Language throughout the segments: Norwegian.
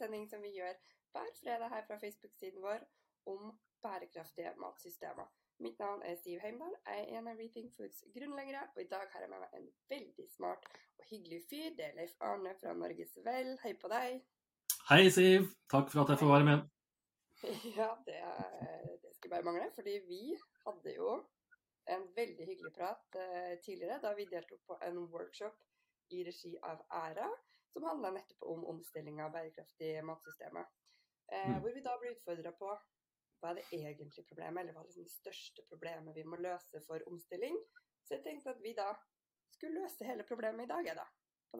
sending som vi gjør hver fredag her fra Facebook-siden vår om bærekraftige matsystemer. Mitt navn er Siv Heimdal. Jeg er en av Rethink Foods grunnleggere, og i dag har jeg med meg en veldig smart og hyggelig fyr. Det er Leif Arne fra Norges Vel. Hei på deg. Hei, Siv. Takk for at jeg får være med. Ja, det, det skulle bare mangle. Fordi vi hadde jo en veldig hyggelig prat eh, tidligere da vi deltok på en workshop i regi av Æra, som handla nettopp om omstilling av bærekraftige matsystemer. Eh, mm. Hvor vi da ble utfordra på hva er det egentlige problemet, eller hva er liksom det største problemet vi må løse for omstilling. Så jeg tenkte at vi da skulle løse hele problemet i dag, jeg, da.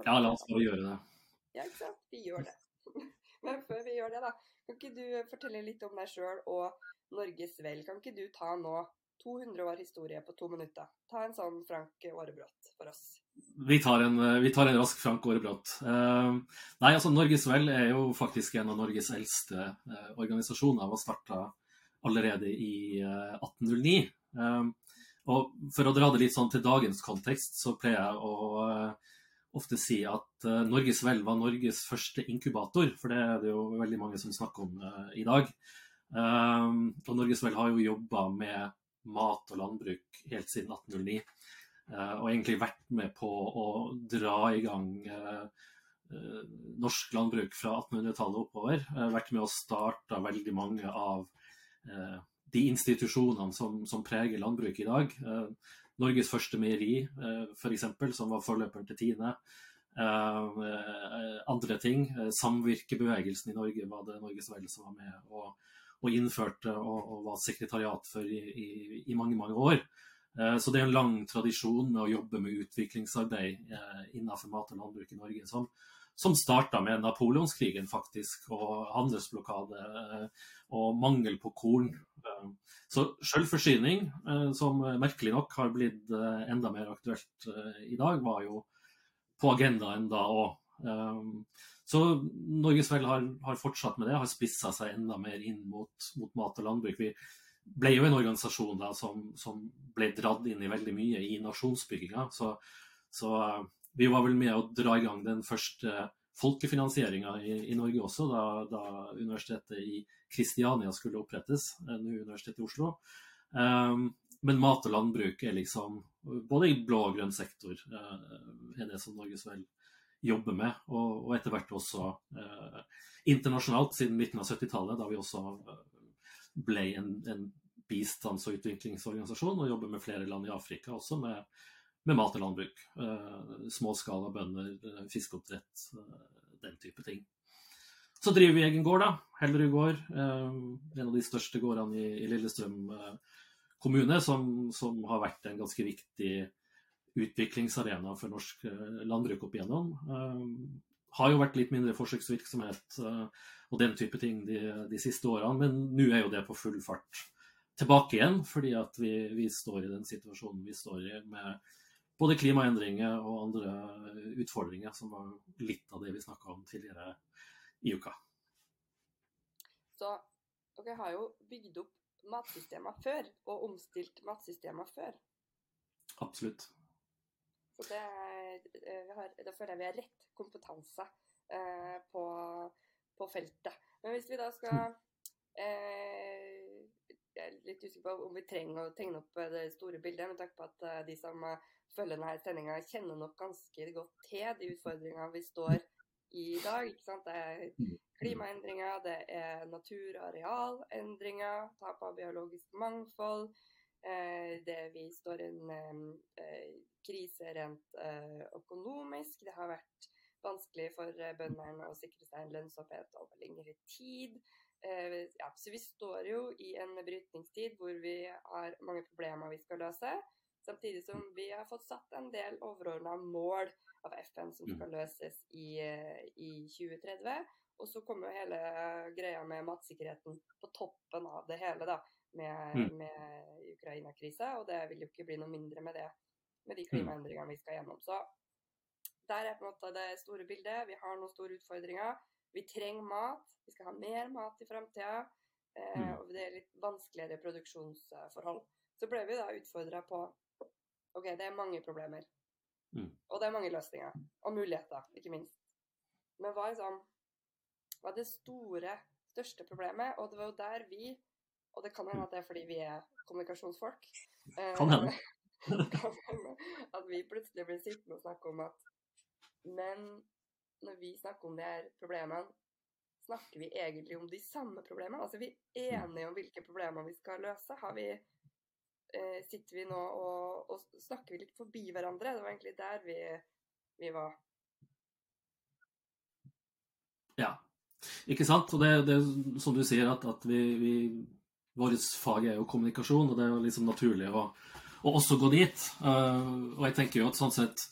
Ja, la oss bare gjøre det. Ja, ikke sant. Vi gjør det. Men før vi gjør det, da, kan ikke du fortelle litt om deg sjøl og Norges Vel? Kan ikke du ta nå 200 år historie på to minutter? Ta en sånn Frank Aarebrot for oss. Vi tar en, vi tar en rask Frank Aarebrot. Uh, nei, altså Norges Vel er jo faktisk en av Norges eldste uh, organisasjoner. Var starta allerede i 1809. Eh, ehm, og For å dra det litt sånn til dagens kontekst, så pleier jeg å eh, ofte si at eh, Norges Vel var Norges første inkubator, for det er det jo veldig mange som snakker om i dag. Og Norges Vel har jo jobba med mat og landbruk helt siden 1809. Og egentlig vært med på å dra i gang norsk landbruk fra 1800-tallet oppover. Vært med å starte veldig mange av Eh, de institusjonene som, som, preger landbruket i dag. Eh, Norges første meieri, eh, f.eks., som var forløperen til Tine. andre ting. Samvirkebevegelsen i Norge var det Norges Vel som var med og, og innførte og, og, var sekretariat for i, i, i, mange, mange år. Så det er en lang tradisjon med å jobbe med utviklingsarbeid innenfor mat og landbruk i Norge. som som starta med napoleonskrigen, faktisk, og handelsblokade eh, og mangel på korn. Eh, så selvforsyning, eh, som merkelig nok har blitt enda mer aktuelt i dag, var jo på agendaen da òg. Så Norges Vel har, har, fortsatt med det, har spissa seg enda mer inn mot, mot, mat og landbruk. Vi ble jo en organisasjon da som, som ble dratt inn i veldig mye i nasjonsbygginga. Så, så vi var vel med å dra i gang den første folkefinansieringa i, i, Norge også, da, da, universitetet i Kristiania skulle opprettes, nå Universitetet i Oslo. Um, men mat og landbruk er liksom, både i blå og grønn sektor, uh, er det som Norges Vel jobber med. Og, og etter hvert også eh, internasjonalt, siden midten av 70-tallet, da vi også uh, ble en, en bistands- og utviklingsorganisasjon og jobber med flere land i Afrika også med med mat og landbruk. Eh, småskala bønder, eh, fiskeoppdrett, eh, den type ting. Så driver vi egen gård, da. Hellerud gård. En av de største gårdene i, Lillestrøm kommune, som, som, har vært en ganske viktig utviklingsarena for norsk landbruk opp igjennom. Har jo vært litt mindre forsøksvirksomhet og den type ting de, de siste årene, men nå er jo det på full fart tilbake igjen, fordi at vi, vi står i den situasjonen vi står i med både klimaendringer og andre utfordringer, som var litt av det vi snakka om tidligere i uka. Så dere har jo bygd opp matsystemer før, og omstilt matsystemer før. Absolutt. Så det, eh, har, da føler jeg vi har rett kompetanse eh, på, på, feltet. Men hvis vi da skal eh, Jeg er litt usikker på om vi trenger å tegne opp det store bildet, med tanke på at eh, de som følger denne sendinga, kjenner nok ganske godt til de utfordringene vi står i i dag. Det er klimaendringer, det er natur- og arealendringer, tap av biologisk mangfold. Eh, det vi står i en eh, krise rent eh, økonomisk. Det har vært vanskelig for bøndene å sikre seg en lønnsomhet over lengre tid. Ja, så vi står jo i en brytningstid hvor vi har mange problemer vi skal løse. Samtidig som vi har fått satt en del overordna mål av FN som mm. skal løses i, eh, i 2030. Og så kommer jo hele greia med matsikkerheten på toppen av det hele, da. Med, mm. med Ukraina-krisa. Og det vil jo ikke bli noe mindre med det, med de mm. klimaendringene vi skal gjennom. Så der er på en måte det store bildet. Vi har noen store utfordringer. Vi trenger mat. Vi skal ha mer mat i framtida. Eh, og det er litt vanskeligere produksjonsforhold. Så ble vi da utfordra på OK, det er mange problemer. Mm. Og det er mange løsninger. Og muligheter, ikke minst. Men hva er sånn hva er det store, største problemet? Og det var jo der vi Og det kan hende at det er fordi vi er kommunikasjonsfolk. eh, Kan hende. at vi plutselig blir sittende og snakke om at Men når vi snakker om de her problemene, snakker vi egentlig om de samme problemene? Altså vi er enige om hvilke problemer vi skal løse? Har vi eh, Sitter vi nå og, og snakker vi litt forbi hverandre? Det var egentlig der vi, vi var. Ja. Ikke sant? Og det, det som du sier, at, at vi, vi Vårt fag er jo kommunikasjon, og det er jo liksom naturlig å, å også gå dit. Uh, og jeg tenker jo at sånn sett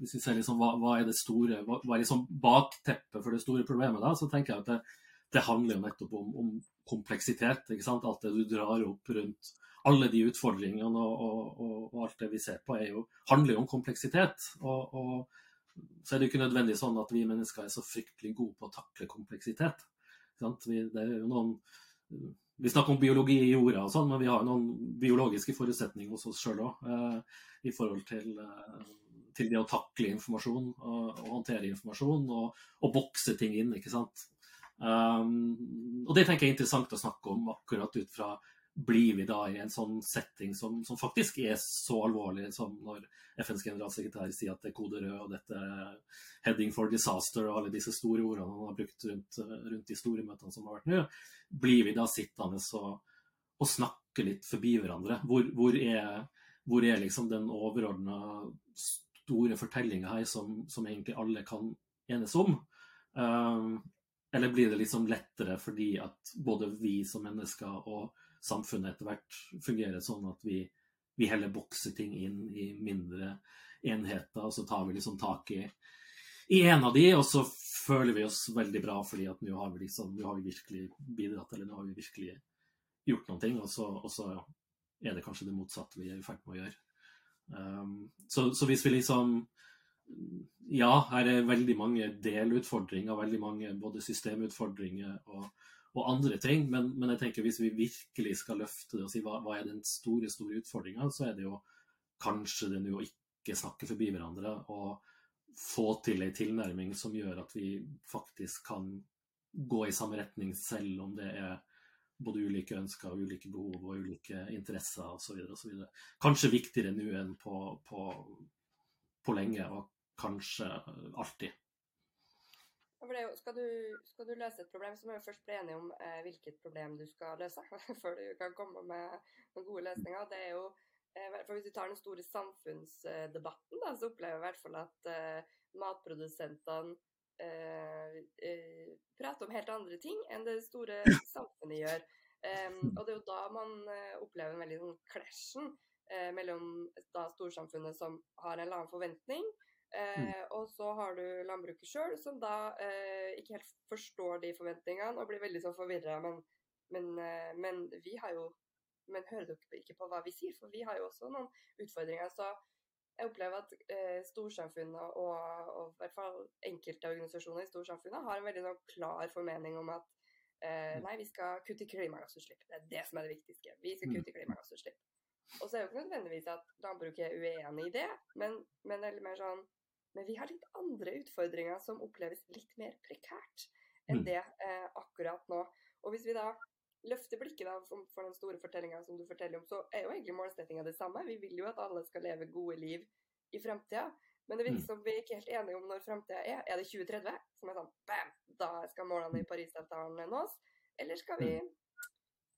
Hvis vi ser liksom hva, hva er det store Hva, hva er liksom bakteppet for det store problemet, da, så tenker jeg at det, det handler jo nettopp om, om, kompleksitet. ikke sant? Alt det du drar opp rundt alle de utfordringene og, og, og alt det vi ser på, jo, handler jo om kompleksitet. og, og så er det ikke nødvendig sånn at vi mennesker er så fryktelig gode på å takle kompleksitet. Vi, noen, vi snakker om biologi i jorda, og sånn, men vi har noen biologiske forutsetninger hos oss sjøl òg eh, i forhold til, eh, til, det å takle informasjon og, og håndtere informasjon og, og, bokse ting inn. ikke sant? Um, og Det tenker jeg er interessant å snakke om akkurat ut fra blir vi da i en sånn setting som, som, faktisk er så alvorlig som når FNs generalsekretær sier at det er kode rød og dette 'heading for disaster' og alle disse store ordene han har brukt rundt, rundt de store møtene som har vært nå, blir vi da sittende og, og snakke litt forbi hverandre? Hvor, hvor, er, hvor er, liksom den overordna store fortellinga her som, som, egentlig alle kan enes om? Um, eller blir det liksom lettere fordi at både vi som mennesker og samfunnet etter hvert fungerer sånn at vi, vi heller bokser ting inn i mindre enheter, og så tar vi liksom tak i, i en av de, og så føler vi oss veldig bra fordi at nå har vi liksom, nå har vi virkelig bidratt, eller nå har vi virkelig gjort noe, og så, og så er det kanskje det motsatte vi er i ferd med å gjøre. Um, så, så, hvis vi liksom Ja, her er veldig mange delutfordringer, veldig mange både systemutfordringer og, og andre ting. Men, men, jeg tenker hvis vi virkelig skal løfte det og si hva, hva er den store store utfordringa, så er det jo kanskje det å ikke snakke forbi hverandre og få til en tilnærming som gjør at vi faktisk kan gå i samme retning, selv om det er både ulike ønsker, ulike behov og ulike interesser osv. Kanskje viktigere nå enn på, på, på lenge, og kanskje alltid. Jo, skal, du, skal, du, løse et problem, så må vi først bli enige om eh, hvilket problem du skal løse, før du kan komme med noen gode løsninger. Det er jo, eh, for Hvis vi tar den store samfunnsdebatten, da, så opplever jeg i hvert fall at eh, matprodusentene eh, eh, prater om helt andre ting enn det store samfunnet gjør. og Det er jo da man eh, opplever en veldig sånn klasjen mellom da storsamfunnet som har en eller annen forventning. Eh, og så har du landbruket sjøl, som da eh, ikke helt forstår de forventningene og blir veldig sånn forvirra. Men, men, eh, men, vi har jo Men hører dere ikke på hva vi sier? For vi har jo også noen utfordringer. Så jeg opplever at eh, storsamfunnet og, og, i hvert fall enkelte organisasjoner i storsamfunnet har en veldig sånn klar formening om at eh, mm. nei, vi skal kutte klimagassutslipp. Det er det som er det viktigste. Vi skal mm. kutte klimagassutslipp. Og så er det jo ikke nødvendigvis at landbruket er uenig i det, men, men det er litt mer sånn men vi har litt andre utfordringer som oppleves litt mer prekært enn mm. det eh, akkurat nå. Og hvis vi da løfter blikket da, for den store fortellinga som du forteller om, så er jo egentlig målsettinga det samme. Vi vil jo at alle skal leve gode liv i framtida. Men det virker mm. som vi er ikke helt enige om når framtida er. Er det 2030? Som er sånn bam, da skal målene i Parisavtalen nås? Eller skal vi, mm.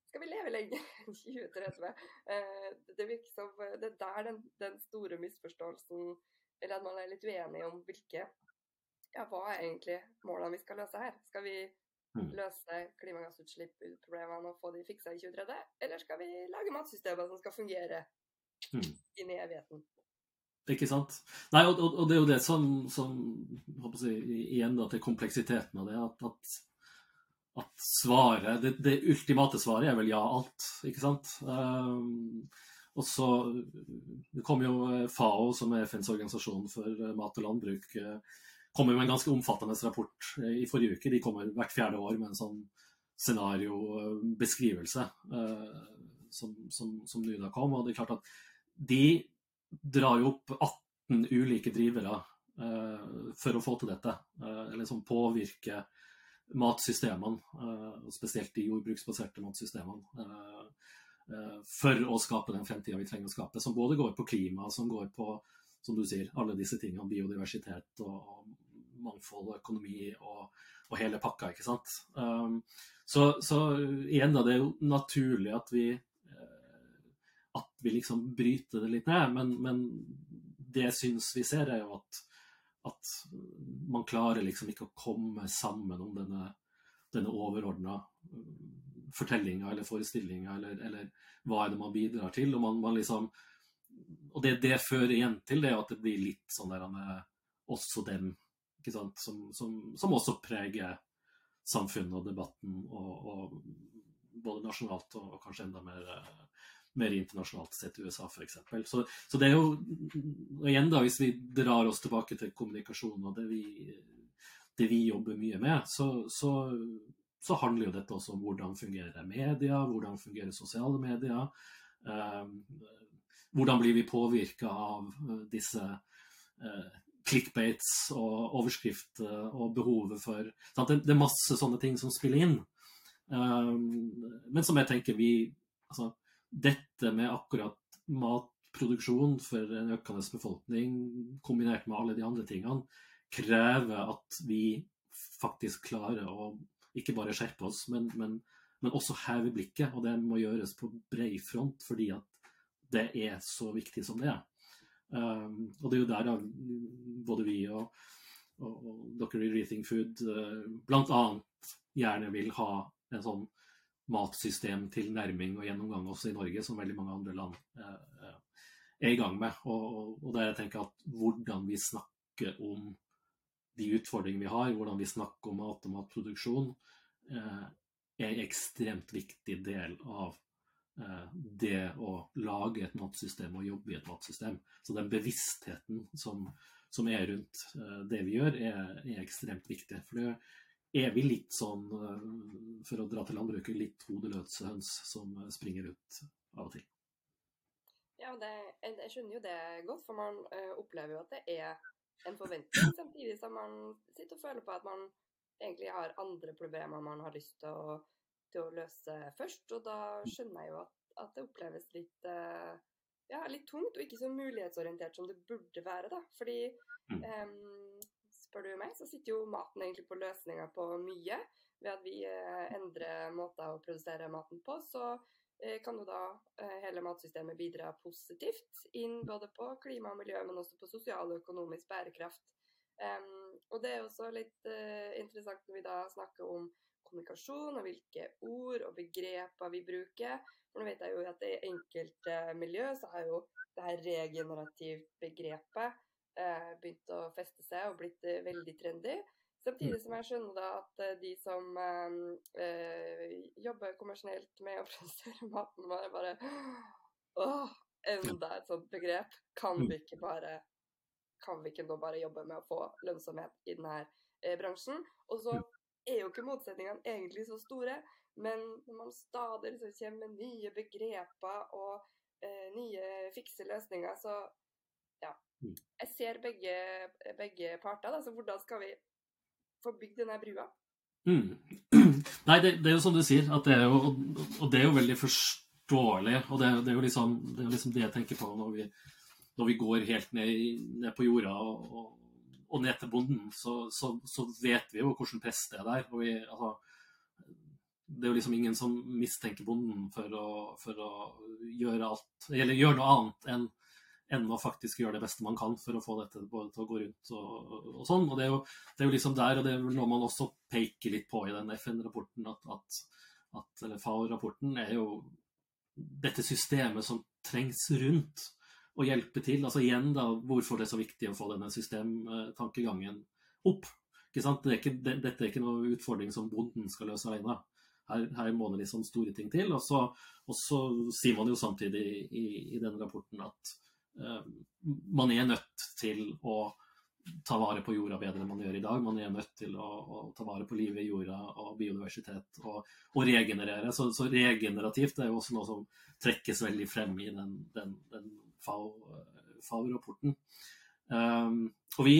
skal vi leve lenger enn 2030? Eh, det virker som det er der den, den store misforståelsen eller at man er litt uenig om hvilke ja, hva er egentlig målene vi skal løse her? Skal vi løse løse klimagassutslippsproblemene og få de fiksa i 2030, eller skal vi lage matsystemer som skal fungere mm. inn i evigheten? Ikke sant. Nei, og, og, det er jo det som, som si, Igjen da, til kompleksiteten av det. At, at, at svaret det, det, ultimate svaret er vel ja, alt. Ikke sant. Um, og så det kom jo eh, FAO, som er FNs organisasjon for eh, mat og landbruk, kommer kom med en ganske omfattende rapport i forrige uke. De kommer hvert fjerde år med en sånn scenariobeskrivelse som, som, som nå kom. Og det er klart at de drar jo opp 18 ulike drivere for å få til dette. eller som påvirke matsystemene, spesielt de jordbruksbaserte matsystemene. For å skape den fremtida vi trenger å skape, som både går på klima, som går på som du sier, alle disse tingene. Biodiversitet og, mangfold og økonomi og, og, hele pakka, ikke sant. Um, så, så, igjen, da, det er jo naturlig at vi at vi liksom bryter det litt ned. Men, men det jeg syns vi ser, er jo at, at, man klarer liksom ikke å komme sammen om denne, denne overordna fortellinga eller forestillinga, eller, eller, hva er det man bidrar til. Og, man, man liksom, og det det fører igjen til, det er at det blir litt sånn der med oss og dem, ikke sant? Som, som, som også preger samfunnet og debatten, og, og både nasjonalt og, og kanskje enda mer mer internasjonalt sett USA f.eks. Så, så det er jo igjen da, Hvis vi drar oss tilbake til kommunikasjon og det vi, det vi jobber mye med, så, så, så, handler jo dette også om hvordan fungerer media, hvordan fungerer sosiale medier. Eh, hvordan blir vi påvirka av eh, disse eh, clickbates og overskrifter og behovet for det, er masse sånne ting som spiller inn. Um, men som jeg tenker vi altså, dette med akkurat matproduksjon for en økende befolkning, kombinert med alle de andre tingene, krever at vi faktisk klarer å ikke bare skjerpe oss, men, men, men også heve blikket. Og det må gjøres på bred front, fordi at det er så viktig som det er. Um, og det er jo der da, både vi og, og, og dere i Rethink Food uh, bl.a. gjerne vil ha en sånn matsystemtilnærming og gjennomgang også i Norge, som veldig mange andre land uh, eh, er i gang med. Og, og der jeg tenker at hvordan vi snakker om de utfordringene vi har, hvordan vi snakker om mat og matproduksjon, eh, er en ekstremt viktig del av det å lage et matsystem og jobbe i et matsystem. Så den bevisstheten som, som er rundt det vi gjør, er, er ekstremt viktig. For det, er vi litt sånn, eh, for å dra til landbruket, litt hodeløse høns som springer ut av og til. Ja, det, jeg skjønner jo det godt, for man opplever jo at det er en forventning, samtidig som man sitter og føler på at man egentlig har andre problemer man har lyst til å, til å løse først. Og da skjønner jeg jo at, at det oppleves litt, uh, ja, litt tungt, og ikke så mulighetsorientert som det burde være. da, fordi um, spør du meg, så sitter jo maten egentlig på løsninger på mye. Ved at vi eh, endrer måter å produsere maten på, så eh, kan jo da eh, hele matsystemet bidra positivt inn både på klima og miljø, men også på sosial og økonomisk bærekraft. Og det er også litt uh, interessant når vi da snakker om kommunikasjon og hvilke ord og begreper vi bruker. For nå vet jeg jo at i enkelte miljø så har jo det her regenerativt begrepet eh, begynt å feste seg og blitt eh, veldig trendy. Samtidig mm. som jeg skjønner da at eh, de som eh, eh, jobber kommersjonelt med å produsere maten, bare, bare Åh, enda et sånt begrep. Kan mm. vi ikke bare kan vi ikke nå bare jobbe med å få lønnsomhet i denne eh, bransjen? Og så er jo ikke motsetningene egentlig så store, men når man stadig liksom kommer med nye begreper og eh, nye fikse løsninger, så ja, Mm. Jeg ser begge, begge parter. Da, så hvordan skal vi få bygd denne brua? Mm. Nei, det, det, er jo som du sier, det jo, og det er jo veldig forståelig. Og det, det, er, jo liksom, det er liksom det jeg tenker på når vi, når vi går helt ned, ned på jorda og, og, og, ned til bonden, så, så, så, vet vi jo hvordan press det er der. Og vi, altså, det er jo liksom ingen som mistenker bonden for å, for å gjøre alt, gjøre noe annet enn enn faktisk gjøre det beste man kan for å få dette til å gå rundt og, og sånn. Og det er, jo, det er, jo, liksom der, og det er vel noe man også peker litt på i den FN-rapporten, at, at, at, eller FAO-rapporten, er jo dette systemet som trengs rundt å hjelpe til. Altså igjen, da, hvorfor det er så viktig å få denne systemtankegangen opp. Ikke sant? Det er ikke, det, dette er ikke noe utfordring som bonden skal løse alene. Her, her, må det liksom store ting til. Og så, og så sier man jo samtidig i, i denne rapporten at Eh, man er nødt til å ta vare på jorda bedre enn man gjør i dag. Man er nødt til å, å ta vare på livet i jorda og biodiversitet og, og regenerere. Så, så, regenerativt er jo også noe som trekkes veldig frem i den, den, den FAO-rapporten. Um, og vi,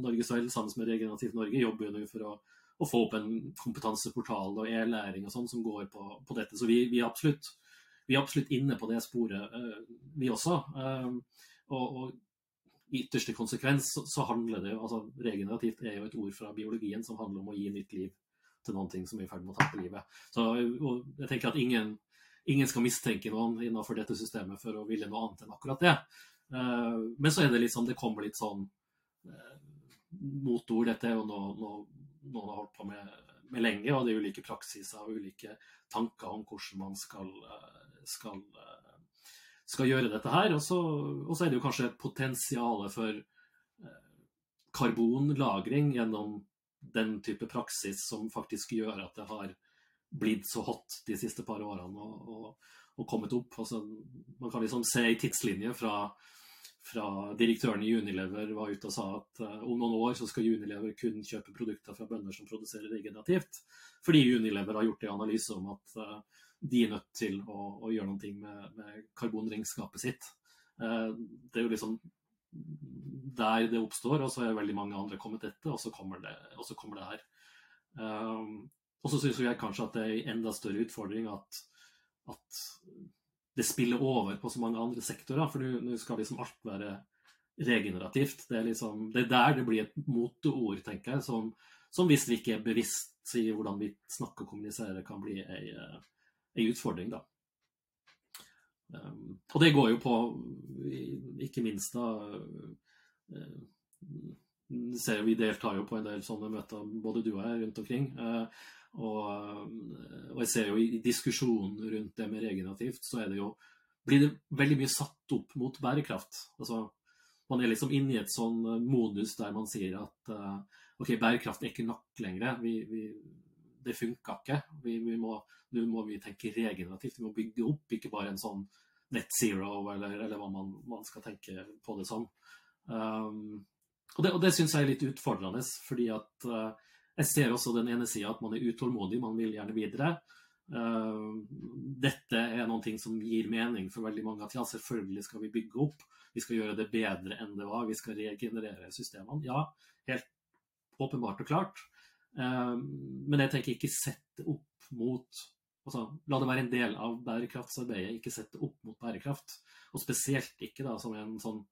Norges Vel, sammen med Regenerativt Norge, jobber jo for å, å, få opp en kompetanseportal og e-læring og sånn som går på, på dette. Så vi, vi, er absolutt, vi, er absolutt, inne på det sporet, uh, vi også. Um, og, og, i ytterste konsekvens så, handler det jo altså Regenerativt er jo et ord fra biologien som handler om å gi nytt liv til noen ting som er i ferd med å tappe livet. Så jeg tenker at ingen, ingen skal mistenke noen innenfor dette systemet for å ville noe annet enn akkurat det. Eh, men så er det liksom, det kommer litt sånn eh, motord. Dette er jo noe noen har holdt på med, med, lenge, og det er ulike praksiser og ulike tanker om hvordan man skal, eh, skal, skal gjøre dette her. Og så, og så, er det jo kanskje et potensial for karbonlagring gjennom den type praksis som faktisk gjør at det har blitt så hot de siste par årene og, og, og kommet opp. Altså, man kan liksom se i tidslinje fra fra direktøren i Unilever var ute og sa at uh, om noen år så skal Unilever kun kjøpe produkter fra bønder som produserer regenerativt. Fordi Unilever har gjort en analyse om at uh, de er nødt til å, å gjøre noe med, med karbonregnskapet sitt. Uh, det er jo liksom der det oppstår, og så er veldig mange andre kommet etter, og så kommer det, så kommer det her. og så syns jeg kanskje at det er en enda større utfordring at, at det spiller over på så mange andre sektorer. For nå skal liksom alt være regenerativt. Det er, liksom, det er der det blir et moteord, tenker jeg, som, som, hvis vi ikke er bevisst i hvordan vi snakker og kommuniserer, kan bli ei, ei utfordring, da. Um, og det går jo på, ikke minst da uh, ser Vi deltar jo på en del sånne møter, både du og jeg, rundt omkring. Uh, og, og, jeg ser jo i diskusjonen rundt det med regenerativt, så det jo blir det veldig mye satt opp mot bærekraft. Altså, man er liksom inne i et sånn eh, modus der man sier at uh, OK, bærekraft er ikke nok lenger. Vi, vi, det funka ikke. Vi, vi må, nå må vi tenke regenerativt. Vi må bygge opp, ikke bare en sånn net zero, eller, eller hva man, man, skal tenke på det som. Um, og det, og det syns jeg er litt utfordrende, fordi at uh, jeg ser også den ene sida at man er utålmodig, man vil gjerne videre. Uh, dette er noen ting som gir mening for veldig mange. At ja, selvfølgelig skal vi bygge opp, vi skal gjøre det bedre enn det var, vi skal regenerere systemene. Ja, helt åpenbart og klart. Uh, men jeg tenker ikke sette opp mot altså, La det være en del av bærekraftsarbeidet, ikke sette opp mot bærekraft. Og spesielt ikke da som en sånn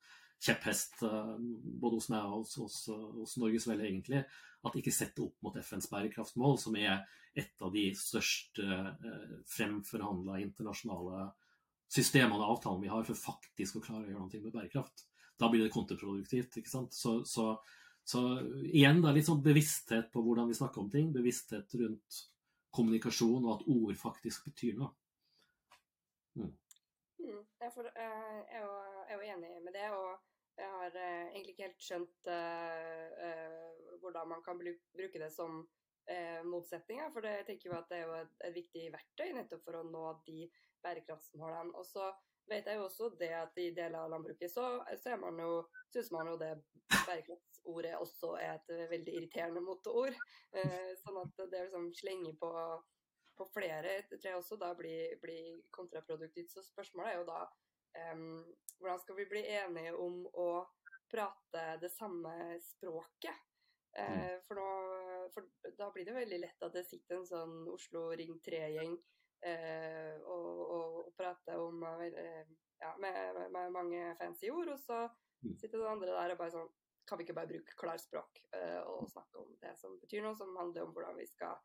kjepphest uh, både hos meg og hos, hos Norges Vel, egentlig at ikke sette opp mot FNs bærekraftsmål, som er et av de største eh, fremforhandla internasjonale systemene og avtalene vi har for faktisk å klare å gjøre noe med bærekraft. Da blir det kontraproduktivt. ikke sant? Så, så, så igjen da, litt sånn bevissthet på hvordan vi snakker om ting. Bevissthet rundt kommunikasjon, og at ord faktisk betyr noe. Mm. Mm, jeg, for, jo, jeg, er jo enig med det. og jeg har eh, egentlig ikke helt skjønt uh, hvordan man kan bruke det som motsetninger. For det, jeg tenker jo at det er jo et, et, viktig verktøy nettopp for å nå de bærekraftsmålene. Og så vet jeg jo også det at i deler av landbruket så, ser man jo, syns man jo det bærekraftsordet også er et veldig irriterende moteord. sånn at det liksom slenger på på flere tror jeg også da blir, blir kontraproduktivt. Så spørsmålet er jo da um, hvordan skal vi bli enige om å prate det samme språket? Uh, for, nå, for, da blir det veldig lett at det sitter en sånn Oslo Ring 3-gjeng uh, og, og, og, prate om uh, ja, med, med, mange fancy ord, og så mm. sitter det andre der og bare sånn Kan vi ikke bare bruke klarspråk og snakke om det som betyr noe, som handler om hvordan vi skal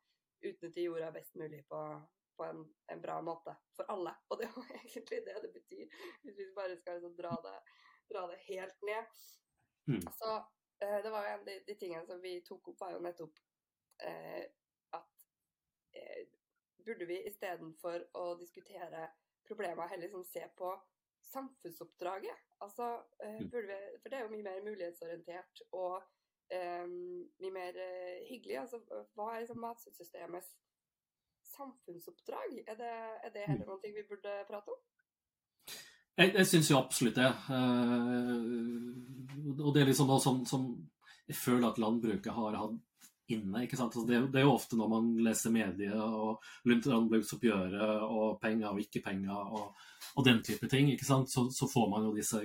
utnytte jorda best mulig på, på en, en, bra måte for alle. Og det er jo egentlig det det betyr, hvis vi bare skal liksom dra, det, dra, det, helt ned. Mm. Så eh, det var jo en av de, de, tingene som vi tok opp, var jo nettopp eh, at eh, burde vi istedenfor å diskutere problemer, heller liksom se på samfunnsoppdraget. Altså, eh, mm. burde vi, for det er jo mye mer mulighetsorientert og um, mye mer uh, hyggelig. Altså, hva er liksom matsystemets samfunnsoppdrag? Er det, er det heller noe vi burde prate om? Jeg, jeg syns jo absolutt det. Uh, og det er liksom noe som, som, jeg føler at landbruket har hatt inne. ikke sant? Altså det, det, er jo ofte når man leser medier og landbruksoppgjøret og penger og ikke penger og, og, den type ting, ikke sant? Så, så, får man jo disse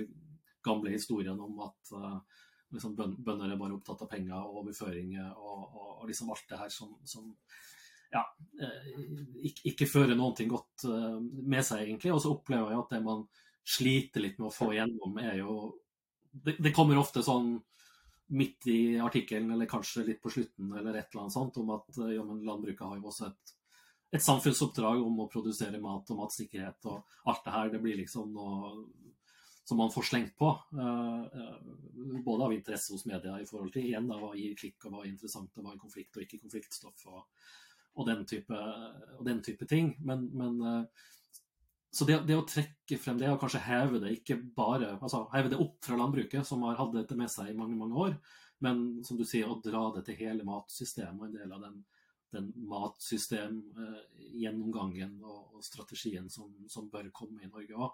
gamle historiene om at uh, liksom bønder er bare opptatt av penger og overføringer og, og, og liksom alt det her som, som ja, ikke, ikke, fører noen ting godt med seg, egentlig. Og så opplever jeg at det man sliter litt med å få igjennom, er jo Det, det kommer ofte sånn midt i artikkelen, eller kanskje litt på slutten, eller et eller annet sånt, om at ja, landbruket har jo også et et samfunnsoppdrag om å produsere mat og matsikkerhet og alt det her. Det blir liksom noe som man får slengt på. Uh, både av interesse hos media i forhold til igjen da, hva gir klikk, og hva er interessant, og hva er konflikt og ikke konfliktstoff, og, og, den, type, og den, type, ting. Men, men så det, det, å trekke frem det, og kanskje heve det ikke bare, altså heve det opp fra landbruket, som har hatt dette med seg i mange mange år, men som du sier, å dra det til hele matsystemet og en del av den den matsystemgjennomgangen eh, og, og, strategien som, som, bør komme i Norge òg.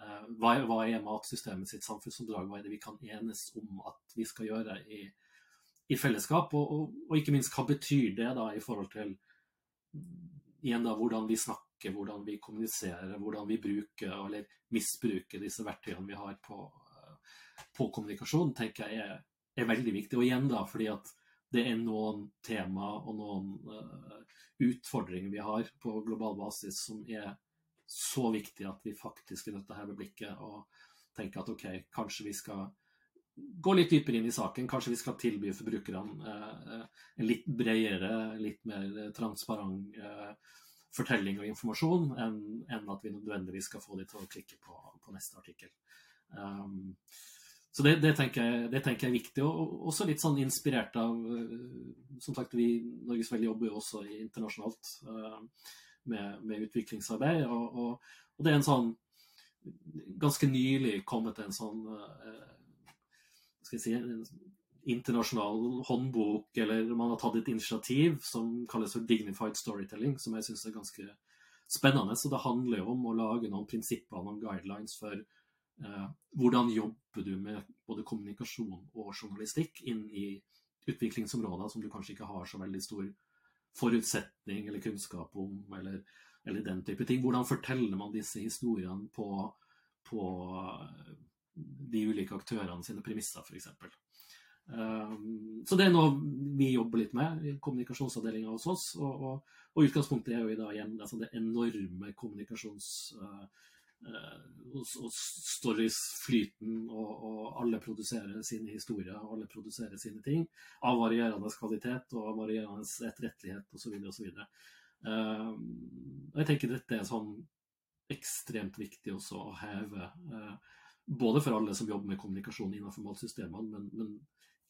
Eh, hva, hva, er matsystemet sitt samfunnsoppdrag? Hva er det vi kan enes om at vi skal gjøre i, i fellesskap? Og, og, og, ikke minst, hva betyr det da i forhold til igjen da, hvordan vi snakker, hvordan vi kommuniserer, hvordan vi bruker eller misbruker disse verktøyene vi har på, eh, på kommunikasjon, tenker jeg er, er veldig viktig. Og igjen da, fordi at det er noen tema og noen uh, utfordringer vi har på global basis som er så viktige at vi faktisk er nødt til å heve blikket og tenke at OK, kanskje vi skal gå litt dypere inn i saken. Kanskje vi skal tilby forbrukerne uh, en litt bredere, litt mer transparent uh, fortelling og informasjon enn, en at vi nødvendigvis skal få de til å klikke på, på neste artikkel. Um, så det, det, tenker jeg, det, tenker jeg, er viktig, og også litt sånn inspirert av eh, Som sagt, vi Norges Vel jobber jo også internasjonalt uh, med, med, utviklingsarbeid. Og, og, og, det er en sånn Ganske nylig kommet en sånn uh, skal jeg si, en internasjonal håndbok, eller man har tatt et initiativ som kalles for dignified storytelling, som jeg syns er ganske spennende. Så det handler jo om å lage noen prinsipper, noen guidelines for Eh, hvordan jobber du med både kommunikasjon og journalistikk inn i utviklingsområder som du kanskje ikke har så veldig stor forutsetning eller kunnskap om, eller, eller den type ting. Hvordan forteller man disse historiene på, på eh, de ulike aktørene sine premisser, f.eks. Um, eh, så det er noe vi jobber litt med i kommunikasjonsavdelinga hos oss. Og, og, og, utgangspunktet er jo i dag igjen altså det enorme kommunikasjons... Uh, Eh, og, stories-flyten, og, alle produserer sine historier og alle produserer sine ting av varierende kvalitet og av varierende etterrettelighet osv. osv. Uh, jeg tenker dette er sånn ekstremt viktig også å heve, uh, både for alle som jobber med kommunikasjon innenfor målsystemene, men, men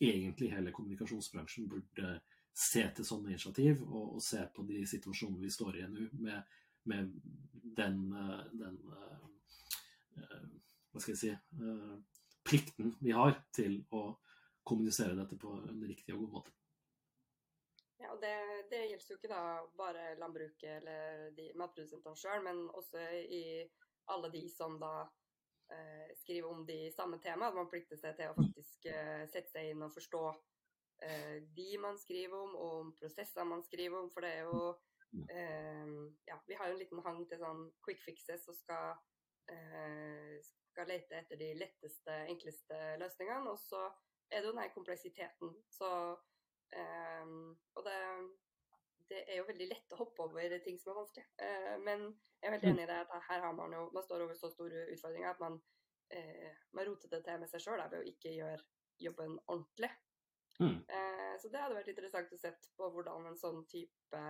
egentlig hele kommunikasjonsbransjen burde se til sånne initiativ og, og se på de situasjonene vi står i nå, med med den, eh, den eh, eh, Hva skal jeg si Plikten vi har til å kommunisere dette på en riktig og god måte. Ja, og det, det gjelder jo ikke da bare landbruket eller matprodusentene sjøl, men også i alle de som da eh, skrive om de samme temaene. Man plikter seg til å faktisk eh, sette seg inn og forstå eh, de man skriver om, og om prosesser man skriver om. For det er jo Uh, ja, vi har jo en liten hang til sånn quick fixes og skal, uh, skal lete etter de letteste, enkleste løsningene. Og så er det jo den her kompleksiteten. Så um, Og det, det, er jo veldig lett å hoppe over ting som er vanskelig. Uh, men jeg er veldig enig i det at her har man jo Man står over så store utfordringer at man, man roter det til med seg sjøl ved å ikke gjøre jobben ordentlig. Mm. så det hadde vært interessant å se på hvordan en sånn type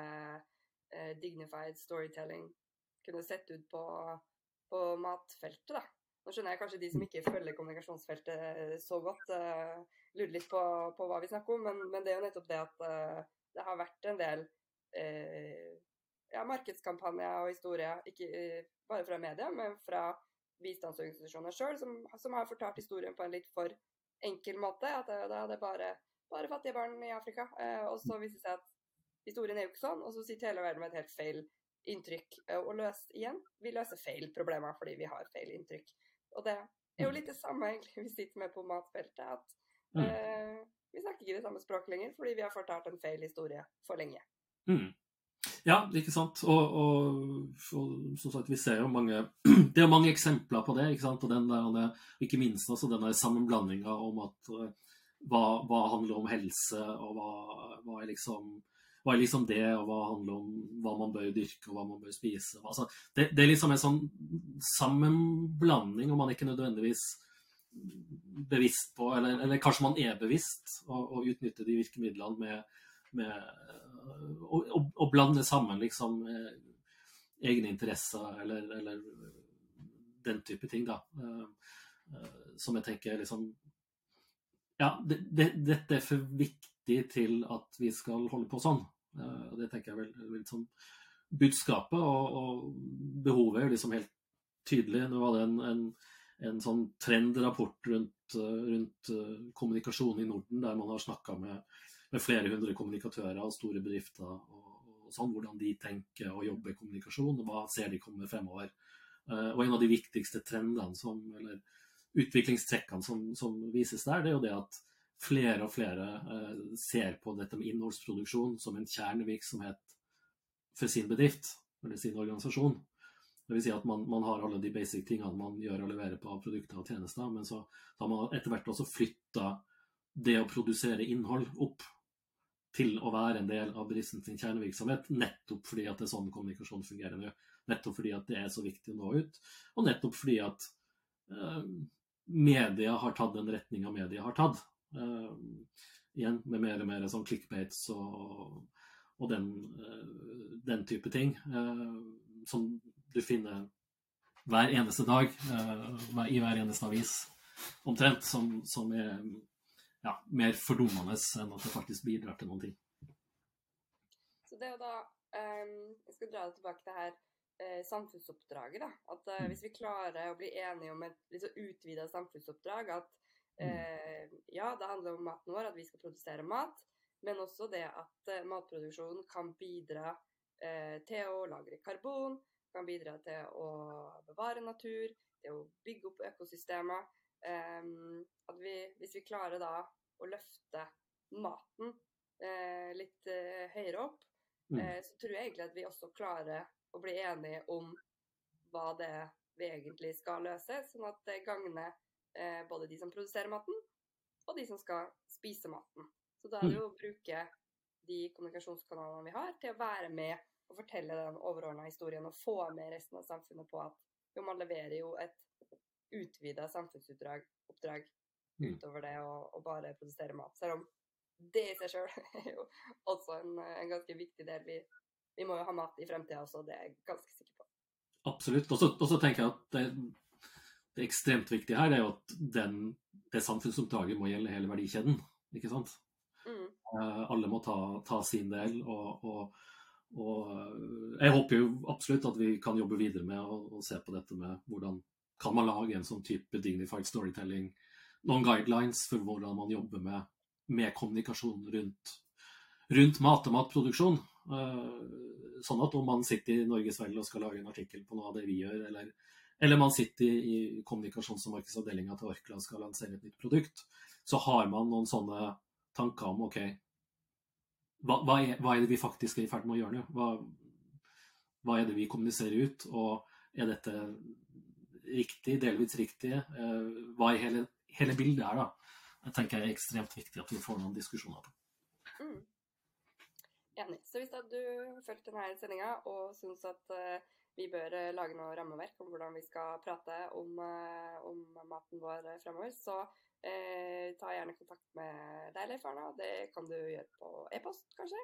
eh, dignified storytelling kunne sett ut på, på, matfeltet, da. Nå skjønner jeg kanskje de som ikke følger kommunikasjonsfeltet eh, så godt, uh, lurer litt på, på, hva vi snakker om, men, men, det er jo nettopp det at uh, det har vært en del ja, markedskampanjer og historier, ikke bare fra media, men fra bistandsorganisasjoner sjøl, som, som, har fortalt historien på en litt for enkel måte. At det, det er bare, bare fattige barn i Afrika. og så viser det seg at Historien er jo ikke sånn. Og så sitter hele verden med et helt feil inntrykk. Eh, og løs igjen, vi løser feil problemer fordi vi har feil inntrykk. Og det er jo mm. litt det samme egentlig vi sitter med på matfeltet. At mm. uh, vi snakker ikke det samme språket lenger fordi vi har fortalt en feil historie for lenge. Mm. Ja, ikke sant. Og, og, og, som sagt, vi ser jo mange Det er jo mange eksempler på det. ikke sant? Og den der, ikke minst altså den der sammenblandinga om at uh, hva, hva, handler om helse, og hva, hva, er liksom, hva, er liksom det, og hva handler om hva man bør dyrke, og hva man bør spise. Altså, det, det, er liksom en sånn sammenblanding, om man ikke nødvendigvis bevisst på, eller, eller kanskje man er bevisst, å utnytte de virkemidlene med, med å, blande sammen liksom eh, egne interesser eller, eller, den type ting, da. Eh, eh, som jeg tenker liksom Ja, det, det, dette er for viktig til at vi skal holde på sånn. Det tenker jeg vel vel som budskapet og, og, behovet er liksom helt tydelig. Nå var det en, en, en sånn trendrapport rundt, rundt kommunikasjon i Norden, der man har snakka med med flere hundre kommunikatører og store bedrifter. Og, sånn, Hvordan de tenker og jobber kommunikasjon, og hva ser de komme fremover. Uh, og En av de viktigste trendene som, eller utviklingstrekkene som, som, vises der, det er jo det at flere og flere uh, ser på dette med innholdsproduksjon som en kjernevirksomhet for sin bedrift eller sin organisasjon. Vil si at man, man, har alle de basic tingene man gjør og leverer på produkter og tjenester, men så har man etter hvert også flytta det å produsere innhold opp til å være en del av bedriften sin kjernevirksomhet, nettopp fordi at det er sånn kommunikasjon fungerer nå. Nettopp fordi at det er så viktig å nå ut, og nettopp fordi at eh, media har tatt den retninga media har tatt. Eh, igjen med mer og mer sånn clickbates og, og den, eh, den, type ting som du finner hver eneste dag i hver eneste avis omtrent, som, som er ja, mer fordummende enn at det faktisk bidrar til noen ting. Så det er jo da um, Jeg skal dra det tilbake til her uh, samfunnsoppdraget. da, at uh, Hvis vi klarer å bli enige om et litt så utvida samfunnsoppdrag at uh, ja, det handler om maten vår, at vi skal produsere mat, men også det at matproduksjonen kan bidra til å lagre karbon, kan bidra til å bevare natur, til å bygge opp økosystemer. Um, at vi, hvis vi klarer da å løfte maten uh, litt uh, høyere opp, mm. uh, så tror jeg egentlig at vi også klarer å bli enige om hva det er vi egentlig skal løse, sånn at det gagner både de som produserer maten, og de som skal spise maten. Så da er det mm. jo å bruke de kommunikasjonskanalene vi har, til å være med og fortelle den overordna historien og få med resten av samfunnet på at jo, man leverer jo et utvida samfunnsoppdrag mm. utover det å, å, bare produsere mat. Selv om det i seg sjøl er jo også en, en, ganske viktig del. Vi, vi må jo ha mat i fremtida også, det er jeg ganske sikker på. Absolutt. Og så tenker jeg at det, det ekstremt viktige her er jo at den, det samfunnsoppdraget må gjelde hele verdikjeden. Ikke sant? Mm. Uh, alle må ta, ta sin del. og, og og jeg håper jo absolutt at vi kan jobbe videre med å, å se på dette med hvordan kan man lage en sånn type dignified storytelling, noen guidelines for hvordan man jobber med, med kommunikasjon rundt, rundt, mat og matproduksjon. Uh, sånn at om man sitter i Norges Vel og skal lage en artikkel på noe av det vi gjør, eller, eller man sitter i kommunikasjons- og markedsavdelinga til Orkla og skal lansere et nytt produkt, så har man noen sånne tanker om OK, hva, hva, er, hva er, det vi faktisk er i ferd med å gjøre nå? Hva, hva er det vi kommuniserer ut? Og er dette riktig, delvis riktig. Eh, hva i hele, hele, bildet er, da. Det tenker jeg er ekstremt viktig at vi får noen diskusjoner på. Mm. Enig. Så hvis du har fulgt denne sendinga og syns at uh, vi bør uh, lage noe rammeverk om hvordan vi skal prate om, om maten vår fremover, så ta gjerne kontakt med deg, Leif Arne. Det kan du gjøre på e-post, kanskje?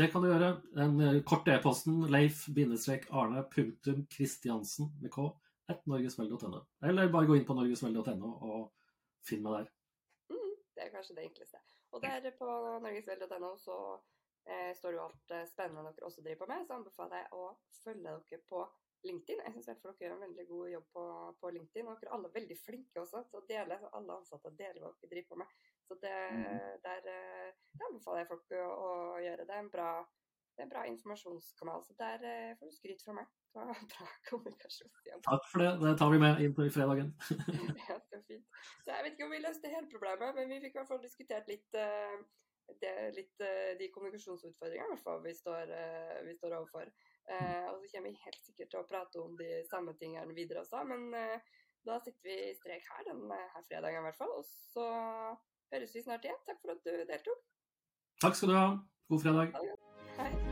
Det kan du gjøre. Den korte e-posten leif-arne.kristiansen med k norgesvel.no. Eller bare gå inn på norgesmell.no og finn meg der. Mm, det er kanskje det enkleste. Og der på norgesmell.no så eh, står jo alt eh, spennende dere også driver på med, så anbefaler jeg å følge dere på LinkedIn. Jeg syns dere gjør en veldig god jobb på, på, LinkedIn. Og dere er alle veldig flinke også til å dele. Så alle ansatte deler hva dere driver på med. Så det, mm. der, eh, der, anbefaler jeg folk å, å gjøre. Det er en bra, det er bra informasjonskanal. Så der eh, får du skryt fra meg. Det var bra kommunikasjon. Takk for det. Det tar vi med inn på i fredagen. ja, så fint. Så jeg vet ikke om vi løste hele problemet, men vi fikk i hvert fall diskutert litt uh, det litt uh, de kommunikasjonsutfordringene vi står, vi står overfor. Og så kommer vi helt sikkert til å prate om de samme tingene videre også, men da sitter vi strek her denne her fredagen i hvert fall. Og så høres vi snart igjen. Takk for at du deltok. Takk skal du ha. God fredag.